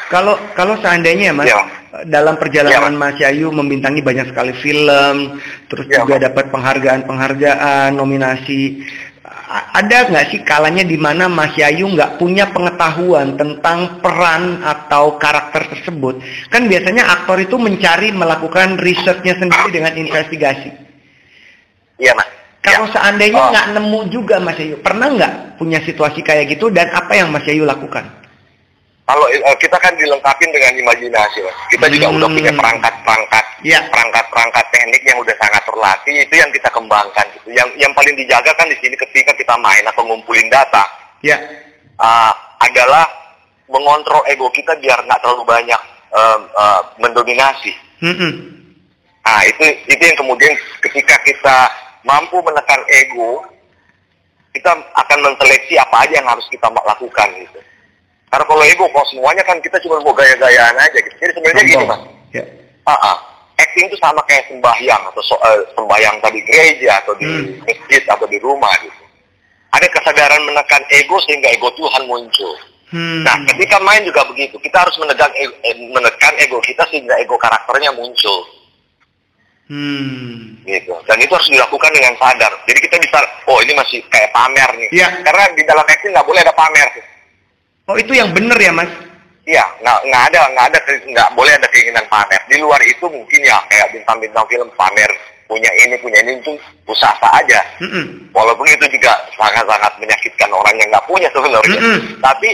Kalau kalau seandainya mas ya. dalam perjalanan ya, mas. Yayu membintangi banyak sekali film, terus ya, juga dapat penghargaan-penghargaan, nominasi, ada nggak sih kalanya di mana Mas Yayu nggak punya pengetahuan tentang peran atau karakter tersebut? Kan biasanya aktor itu mencari melakukan risetnya sendiri dengan investigasi. Iya mas. Kalau ya. seandainya oh. nggak oh. nemu juga Mas Yayu, pernah nggak punya situasi kayak gitu dan apa yang Mas Yayu lakukan? Kalau uh, kita kan dilengkapi dengan imajinasi, mas. Kita hmm. juga udah punya perangkat-perangkat, ya. perangkat-perangkat teknik yang udah sangat terlatih. Itu yang kita kembangkan. Gitu. Yang yang paling dijaga kan di sini ketika kita main atau ngumpulin data, ya. Uh, adalah mengontrol ego kita biar nggak terlalu banyak uh, uh, mendominasi. Hmm. Nah itu itu yang kemudian ketika kita mampu menekan ego, kita akan menseleksi apa aja yang harus kita lakukan gitu. Karena kalau ego, kalau semuanya kan kita cuma mau gaya-gayaan aja gitu. Jadi sebenarnya gini mas, ya. uh -uh. acting itu sama kayak sembahyang atau so, uh, sembahyang tadi gereja atau di hmm. masjid atau di rumah gitu. Ada kesadaran menekan ego sehingga ego Tuhan muncul. Hmm. Nah, ketika main juga begitu. Kita harus menekan ego, eh, menekan ego kita sehingga ego karakternya muncul. Hmm. Gitu. Dan itu harus dilakukan dengan sadar. Jadi kita bisa, oh ini masih kayak pamer nih. Iya. Karena di dalam acting nggak boleh ada pamer. Oh itu yang benar ya mas? Iya, nggak nggak ada nggak ada nggak boleh ada keinginan pamer. Di luar itu mungkin ya kayak bintang-bintang film pamer punya ini punya ini itu usaha aja. Mm -mm. Walaupun itu juga sangat-sangat menyakitkan orang yang nggak punya sebenarnya. Mm -mm. Tapi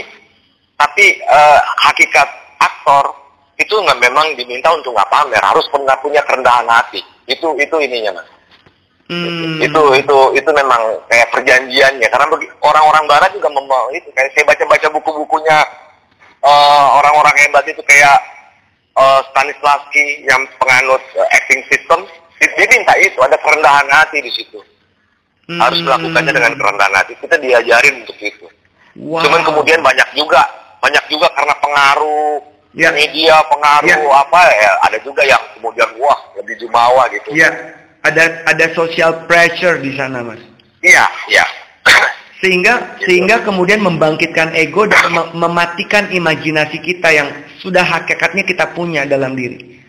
tapi uh, hakikat aktor itu nggak memang diminta untuk nggak pamer harus pernah punya kerendahan hati itu itu ininya mas hmm. itu itu itu memang kayak perjanjiannya karena orang-orang barat juga membawa itu kayak saya baca-baca buku-bukunya uh, orang-orang hebat itu kayak uh, Stanislavski yang penganut uh, acting system dia minta itu ada kerendahan hati di situ hmm. harus melakukannya dengan kerendahan hati kita diajarin untuk itu wow. cuman kemudian banyak juga banyak juga karena pengaruh ya. media pengaruh ya. apa ya ada juga yang kemudian wah lebih jumawa gitu. Iya. Ada ada social pressure di sana, Mas. Iya, iya. Sehingga gitu. sehingga kemudian membangkitkan ego dan mem mematikan imajinasi kita yang sudah hakikatnya kita punya dalam diri.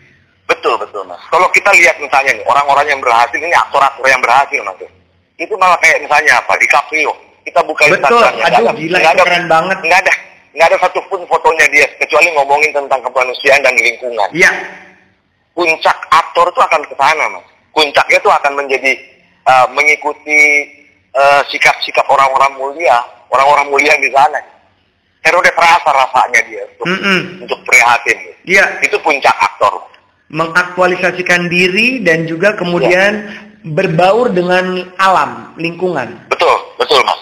Betul, betul, Mas. Kalau kita lihat misalnya nih, orang-orang yang berhasil ini aktor-aktor yang berhasil, Mas. Itu malah kayak misalnya apa? Di DiCaprio. Kita buka Betul, aduh gila, ada, keren banget. Nggak ada, nggak ada satupun fotonya dia kecuali ngomongin tentang kemanusiaan dan lingkungan. Iya. Puncak aktor itu akan ke sana, mas. Puncaknya itu akan menjadi uh, mengikuti uh, sikap-sikap orang-orang mulia, orang-orang mulia di sana. Herode terasa rasanya dia untuk, mm -mm. untuk prihatin. Iya. Itu puncak aktor. Mengaktualisasikan diri dan juga kemudian ya. berbaur dengan alam, lingkungan. Betul, betul mas,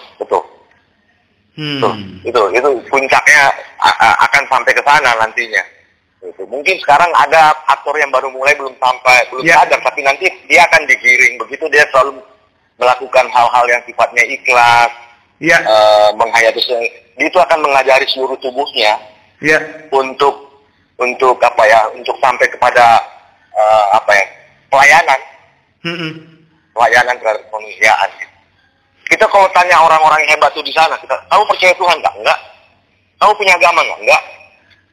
Hmm. itu itu puncaknya akan sampai ke sana nantinya. Itu. Mungkin sekarang ada aktor yang baru mulai belum sampai belum yeah. sadar, tapi nanti dia akan digiring. Begitu dia selalu melakukan hal-hal yang sifatnya ikhlas, yeah. Ya. uh, menghayati itu akan mengajari seluruh tubuhnya yeah. untuk untuk apa ya untuk sampai kepada uh, apa ya pelayanan mm -hmm. pelayanan terhadap kemanusiaan. Gitu. Kita kalau tanya orang-orang yang hebat tuh di sana, kita, kamu percaya Tuhan nggak? Enggak. Kamu punya agama nggak? Enggak.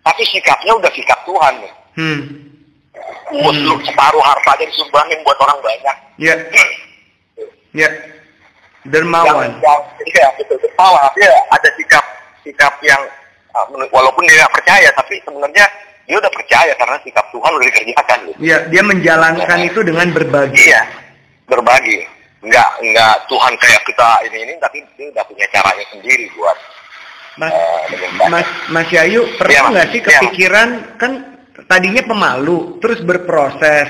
Tapi sikapnya udah sikap Tuhan. Nih. Hmm. Hmm. separuh hartanya disumbangin buat orang banyak. Iya. Yeah. *clears throat* Ya. Dermawan. Iya, betul. Dermawan. Dia ada sikap sikap yang uh, walaupun dia nggak percaya, tapi sebenarnya dia udah percaya karena sikap Tuhan udah dikerjakan. Gitu. Iya, dia menjalankan ya. itu dengan berbagi. Iya, berbagi. Enggak, enggak Tuhan kayak kita ini ini, tapi dia udah punya caranya sendiri buat Mas, uh, Mas, Mas Yayu pernah iya, nggak ya, sih kepikiran ya. kan tadinya pemalu, terus berproses,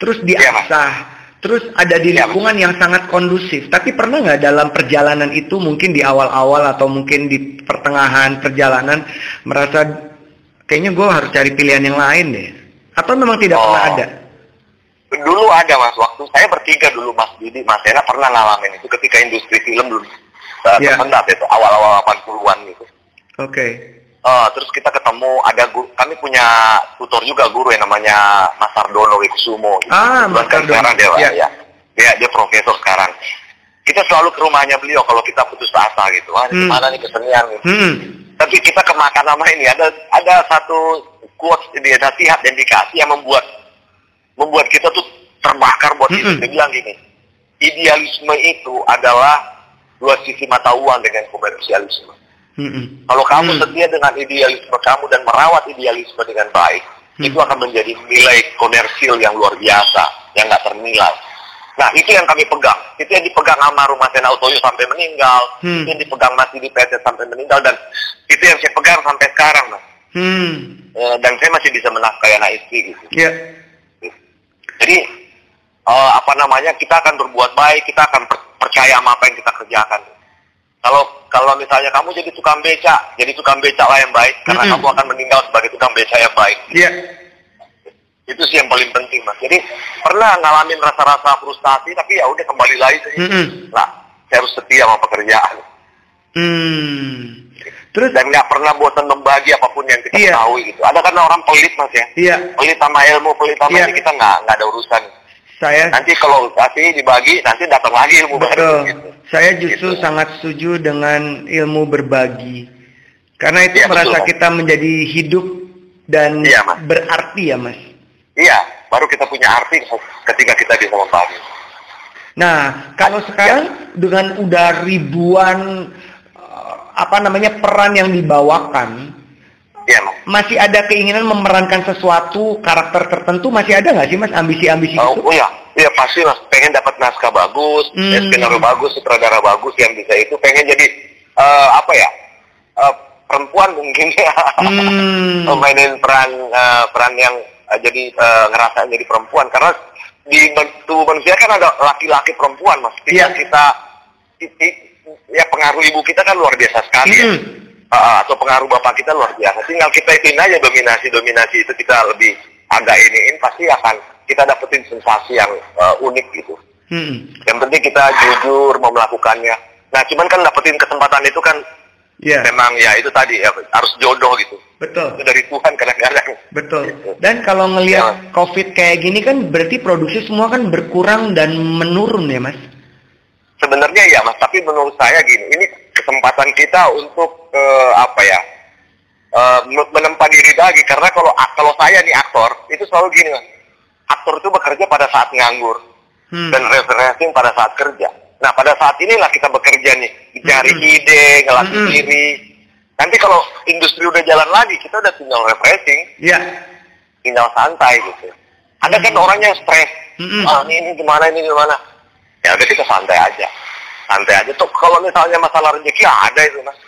terus iya, diasah, ya, terus ada di iya, lingkungan yang sangat kondusif. Tapi pernah nggak dalam perjalanan itu mungkin di awal-awal atau mungkin di pertengahan perjalanan merasa kayaknya gue harus cari pilihan yang lain deh? Atau memang tidak oh. pernah ada? Dulu ada mas, waktu saya bertiga dulu mas Didi, mas Ena pernah ngalamin itu ketika industri film dulu uh, yeah. itu awal-awal 80-an gitu. Oke. Okay. Uh, terus kita ketemu ada guru, kami punya tutor juga guru yang namanya Mas Ardono Wikusumo. Gitu. Ah, Mas Ardono. Sekarang dia, yeah. ya, ya, dia profesor sekarang. Kita selalu ke rumahnya beliau kalau kita putus asa gitu. Wah, hmm. gimana nih kesenian gitu. Hmm. Tapi kita kemakan nama ini ada ada satu quotes dia nasihat dan dikasih yang membuat membuat kita tuh terbakar buat hmm. itu. Dia bilang gini, idealisme itu adalah dua sisi mata uang dengan komersialisme. Hmm. Kalau kamu hmm. setia dengan idealisme kamu dan merawat idealisme dengan baik, hmm. itu akan menjadi nilai komersil yang luar biasa, yang nggak ternilai. Nah, itu yang kami pegang. Itu yang dipegang sama rumah Sena Utoyo sampai meninggal. Hmm. Itu yang dipegang masih di PT sampai meninggal. Dan itu yang saya pegang sampai sekarang, Mas. Hmm. E, dan saya masih bisa menafkahi anak istri, gitu. Yeah. Jadi, uh, apa namanya, kita akan berbuat baik, kita akan percaya sama apa yang kita kerjakan. Kalau kalau misalnya kamu jadi tukang beca, jadi tukang beca lah yang baik karena mm -hmm. kamu akan meninggal sebagai tukang beca yang baik. Iya. Yeah. Itu sih yang paling penting mas. Jadi pernah ngalamin rasa-rasa frustasi tapi ya udah kembali lagi. Mm -hmm. Nah, saya harus setia sama pekerjaan. Hmm. Terus dan nggak pernah bosan membagi apa pun yang kita yeah. ketahui gitu. Ada kan orang pelit mas ya. Iya. Yeah. Pelit sama ilmu, pelit sama yeah. ini kita nggak nggak ada urusan. Saya nanti kalau kasih dibagi nanti datang lagi ilmu betul. baru. Gitu. Saya justru gitu. sangat setuju dengan ilmu berbagi. Karena itu ya, merasa betul, kita menjadi hidup dan ya, mas. berarti ya mas. Iya, baru kita punya arti ketika kita bisa. Nah, kalau sekarang ya. dengan udah ribuan apa namanya peran yang dibawakan, Ya, masih ada keinginan memerankan sesuatu karakter tertentu masih ada nggak sih mas ambisi-ambisi oh, itu? Oh iya, iya pasti mas. Pengen dapat naskah bagus, hmm. skenario bagus, sutradara bagus yang bisa itu. Pengen jadi uh, apa ya? Uh, perempuan mungkin ya. Hmm. *laughs* Mainin peran uh, peran yang uh, jadi uh, ngerasa jadi perempuan karena di tubuh manusia kan ada laki-laki perempuan mas. Yeah. kita ya pengaruh ibu kita kan luar biasa sekali ya. hmm. ya uh, atau pengaruh bapak kita luar biasa. Tinggal kita ikutin aja dominasi-dominasi itu kita lebih agak iniin pasti akan kita dapetin sensasi yang uh, unik gitu. Hmm. Yang penting kita jujur mau melakukannya. Nah, cuman kan dapetin kesempatan itu kan yeah. memang ya itu tadi ya harus jodoh gitu. Betul. Itu dari Tuhan kadang-kadang. Betul. Gitu. Dan kalau ngelihat ya. COVID kayak gini kan berarti produksi semua kan berkurang dan menurun ya, Mas? Sebenarnya ya, Mas. Tapi menurut saya gini, ini kesempatan kita untuk uh, apa ya uh, menempa diri lagi karena kalau kalau saya nih aktor itu selalu gini mas aktor itu bekerja pada saat nganggur hmm. dan refreshing pada saat kerja nah pada saat inilah kita bekerja nih cari hmm. ide ngelatih hmm. diri nanti kalau industri udah jalan lagi kita udah tinggal refreshing yeah. tinggal santai gitu ada kan hmm. orang yang stres hmm. ah ini, ini gimana ini gimana ya udah kita santai aja santai aja tuh kalau misalnya masalah rezeki ya ada itu mas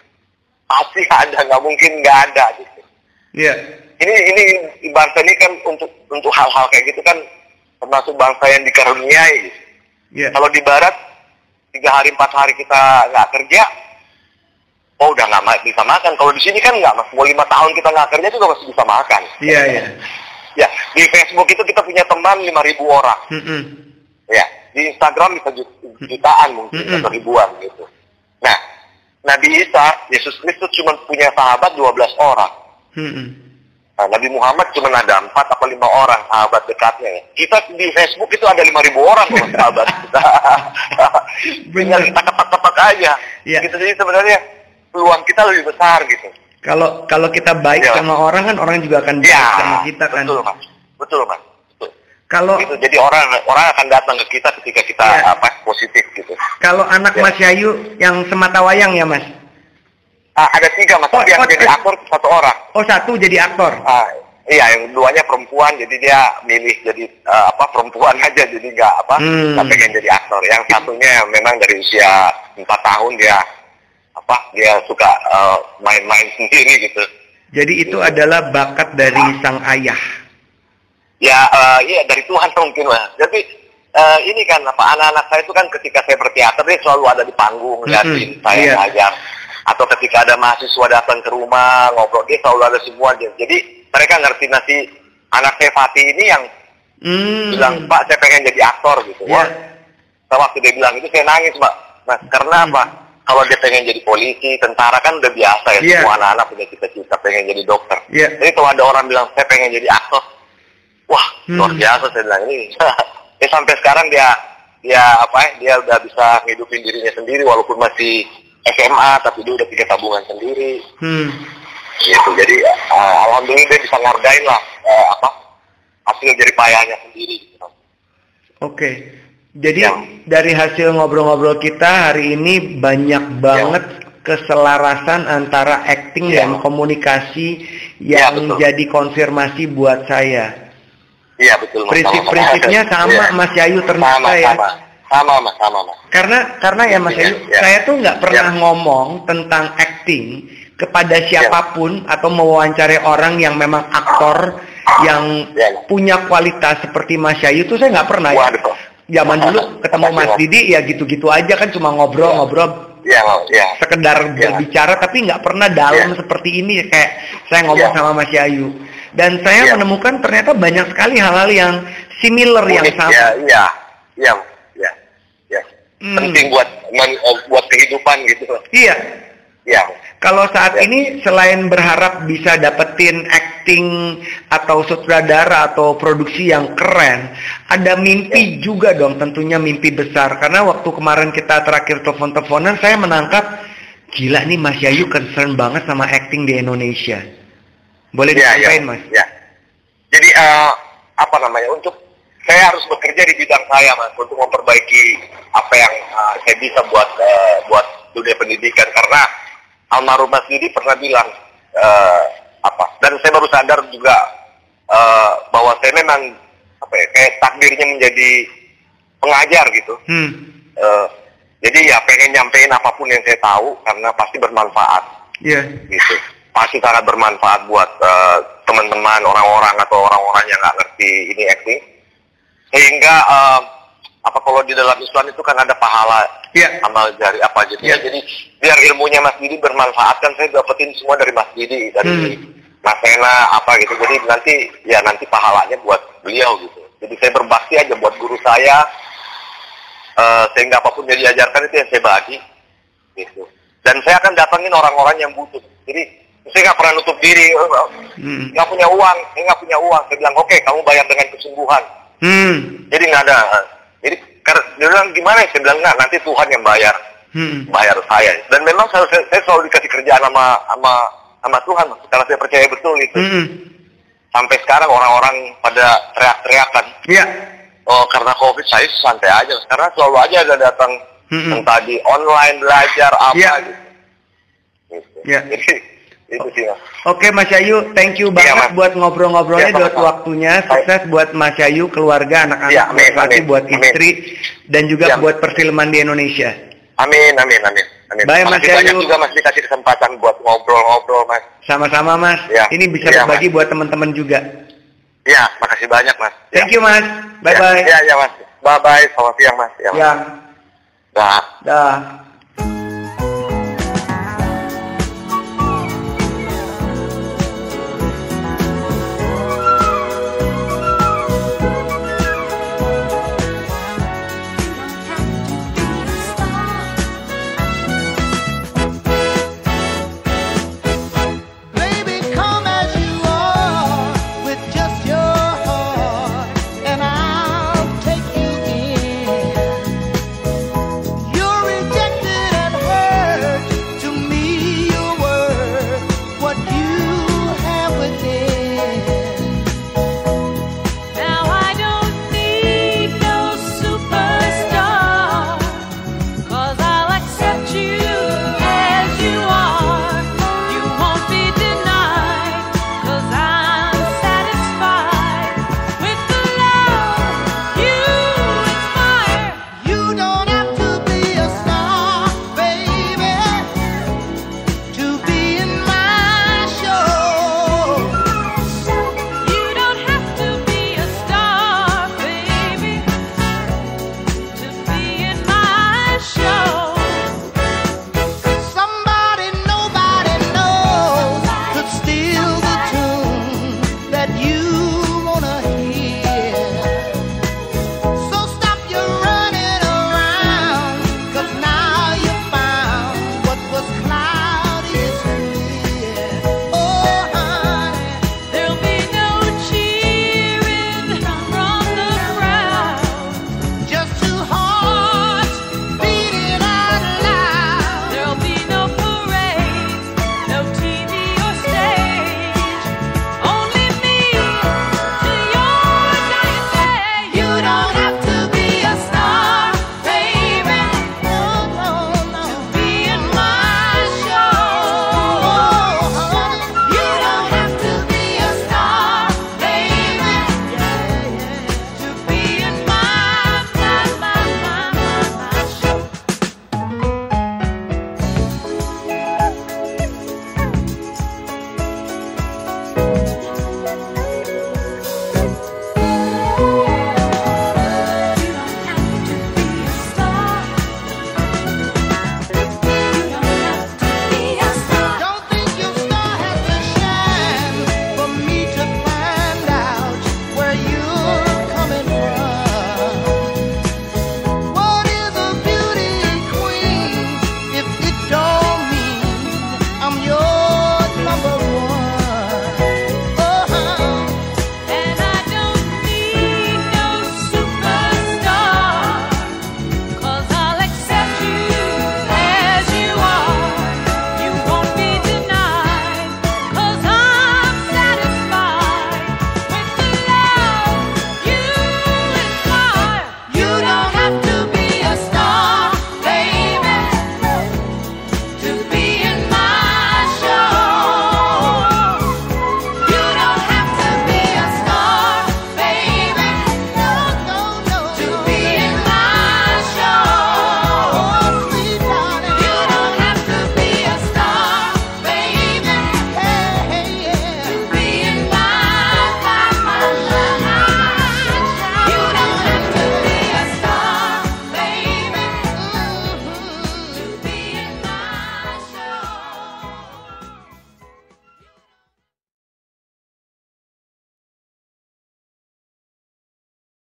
pasti ada nggak mungkin nggak ada gitu iya yeah. ini ini bangsa ini kan untuk untuk hal-hal kayak gitu kan termasuk bangsa yang dikaruniai gitu. yeah. kalau di barat tiga hari empat hari kita nggak kerja oh udah nggak bisa makan kalau di sini kan nggak mas mau lima tahun kita nggak kerja juga masih bisa makan iya yeah, iya yeah. ya di Facebook itu kita punya teman lima ribu orang mm -hmm. ya di Instagram bisa jutaan mungkin mm -hmm. atau ribuan gitu. Nah, Nabi Isa, Yesus Kristus cuma punya sahabat 12 orang. Mm -hmm. Nah, Nabi Muhammad cuma ada empat atau lima orang sahabat dekatnya. Kita di Facebook itu ada lima ribu orang loh sahabat kita. *laughs* Tinggal kita kepak-kepak aja. Ya. Gitu jadi sebenarnya peluang kita lebih besar gitu. Kalau kalau kita baik ya. sama orang kan orang juga akan baik ya, sama kita kan. Betul mas, betul mas. Kalau gitu. Jadi orang orang akan datang ke kita ketika kita Iya. apa positif gitu. kalau anak Ya. Mas Yayu yang semata wayang ya Mas? Ah, ada tiga mas, Oh, tapi yang oh, jadi eh. aktor satu orang. Oh satu jadi aktor. Ah, iya, yang duanya perempuan, jadi dia milih jadi eh, apa perempuan *laughs* aja, jadi nggak apa, Hmm. nggak pengen jadi aktor. Yang satunya memang dari usia empat tahun dia apa, dia suka eh, main-main *laughs* sendiri gitu. Jadi itu adalah bakat dari sang ayah. Ya, eh, iya dari Tuhan mungkin mas. Jadi eh, ini kan apa anak-anak saya itu kan ketika saya berteater dia selalu ada di panggung ngeliatin saya iya. ngajar. Atau ketika ada mahasiswa datang ke rumah ngobrol dia selalu ada semua dia. Jadi mereka ngerti nasi anak saya Fatih ini yang Hmm. bilang Pak saya pengen jadi aktor gitu. Ya. Wah, waktu dia bilang itu saya nangis Pak. Mas karena Hmm. apa? Kalau dia pengen jadi polisi, tentara kan udah biasa ya. Iya. Semua anak-anak punya cita-cita pengen jadi dokter. Iya. Jadi kalau ada orang bilang saya pengen jadi aktor, wah luar Hmm. biasa saya bilang ini. *laughs* ya sampai sekarang dia dia apa ya? Dia udah bisa ngidupin dirinya sendiri walaupun masih SMA tapi dia udah punya tabungan sendiri. Hmm. Gitu. Jadi eh, alhamdulillah dia bisa ngargain lah eh, apa hasil dari payahnya sendiri. Gitu. Oke. Jadi Ya. dari hasil ngobrol-ngobrol kita hari ini banyak banget keselarasan antara acting Ya. dan komunikasi Ya, yang betul. jadi konfirmasi buat saya. Iya betul. Prinsip-prinsipnya sama Iya. Mas Yayu ternyata sama, ya. Sama, sama mas, sama mas. Karena karena ya Mas Iya, Yayu, iya. saya tuh nggak pernah Iya. ngomong tentang acting kepada siapa pun atau mewawancari orang yang memang aktor yang Iya. punya kualitas seperti Mas Yayu tuh saya nggak pernah ya. Zaman dulu ketemu Mas Mas. Didi ya gitu-gitu aja kan cuma ngobrol-ngobrol Iya, Mas. Iya. sekedar Iya. berbicara tapi nggak pernah dalam Iya. seperti ini kayak saya ngomong Iya. sama Mas Yayu. Dan saya Iya. menemukan ternyata banyak sekali hal-hal yang similar yang Unik, sama. Ya, iya, iya, iya, iya. Hmm. Penting buat men- eh, buat kehidupan gitu. Iya. Iya. Kalau saat Ya. ini selain berharap bisa dapetin acting atau sutradara atau produksi yang keren, ada mimpi juga dong tentunya mimpi besar. Karena waktu kemarin kita terakhir telepon-teleponan saya menangkap gila nih Mas Yayu concern banget sama acting di Indonesia. Boleh iya. disampaikan Mas? Iya. Jadi eh, apa namanya untuk saya harus bekerja di bidang saya mas untuk memperbaiki apa yang eh, saya bisa buat eh, buat dunia pendidikan karena almarhum Mas Didi pernah bilang eh, apa dan saya baru sadar juga eh, bahwa saya memang apa ya kayak takdirnya menjadi pengajar gitu Hmm. Eh, jadi ya pengen nyampein apa pun yang saya tahu karena pasti bermanfaat Iya. gitu pasti sangat bermanfaat buat eh, teman-teman orang-orang atau orang-orang yang nggak ngerti ini acting sehingga eh, apa kalau di dalam Islam itu kan ada pahala Iya. amal jari apa gitu Iya. ya jadi biar ilmunya Mas Didi bermanfaat kan saya dapetin semua dari Mas Didi dari Hmm. Mas Sena apa gitu. Jadi nanti ya nanti pahalanya buat beliau gitu. Jadi saya berbakti aja buat guru saya. Eh, sehingga apa pun yang diajarkan itu yang saya bagi gitu. Dan saya akan datangin orang-orang yang butuh. Jadi saya nggak pernah nutup diri "Oh, Hmm. nggak punya uang saya nggak punya uang saya bilang oke kamu bayar dengan kesungguhan Hmm. jadi nggak ada jadi karena dia bilang gimana ya saya bilang nggak nanti Tuhan yang bayar Hmm. bayar saya dan memang saya, saya, selalu dikasih kerjaan sama sama sama Tuhan karena saya percaya betul itu Hmm. sampai sekarang orang-orang pada teriak-teriakan Iya. oh karena covid saya santai aja karena selalu aja ada datang Mm-mm. entah di online belajar apa Iya. gitu. gitu. Iya. Jadi itu sih mas. Oke Mas Yayu, thank you Iya, banget Mas. buat ngobrol-ngobrolnya, Iya, buat sama-sama. waktunya. Sukses buat Mas Yayu, keluarga, anak-anak, Iya, buat amin, Rati, amin, buat amin. istri, dan juga Iya. buat perfilman di Indonesia. Amin amin amin. amin. Baik, Mas banyak Yayu. juga mas dikasih kesempatan buat ngobrol-ngobrol mas. Sama-sama Mas. Iya. Ini bisa Iya, berbagi buat teman-teman juga. Ya makasih banyak mas. Thank you Mas. Bye-bye. Ya ya mas. Bye bye. Selamat siang mas. Ya. Mas. Ya. Dah. Dah.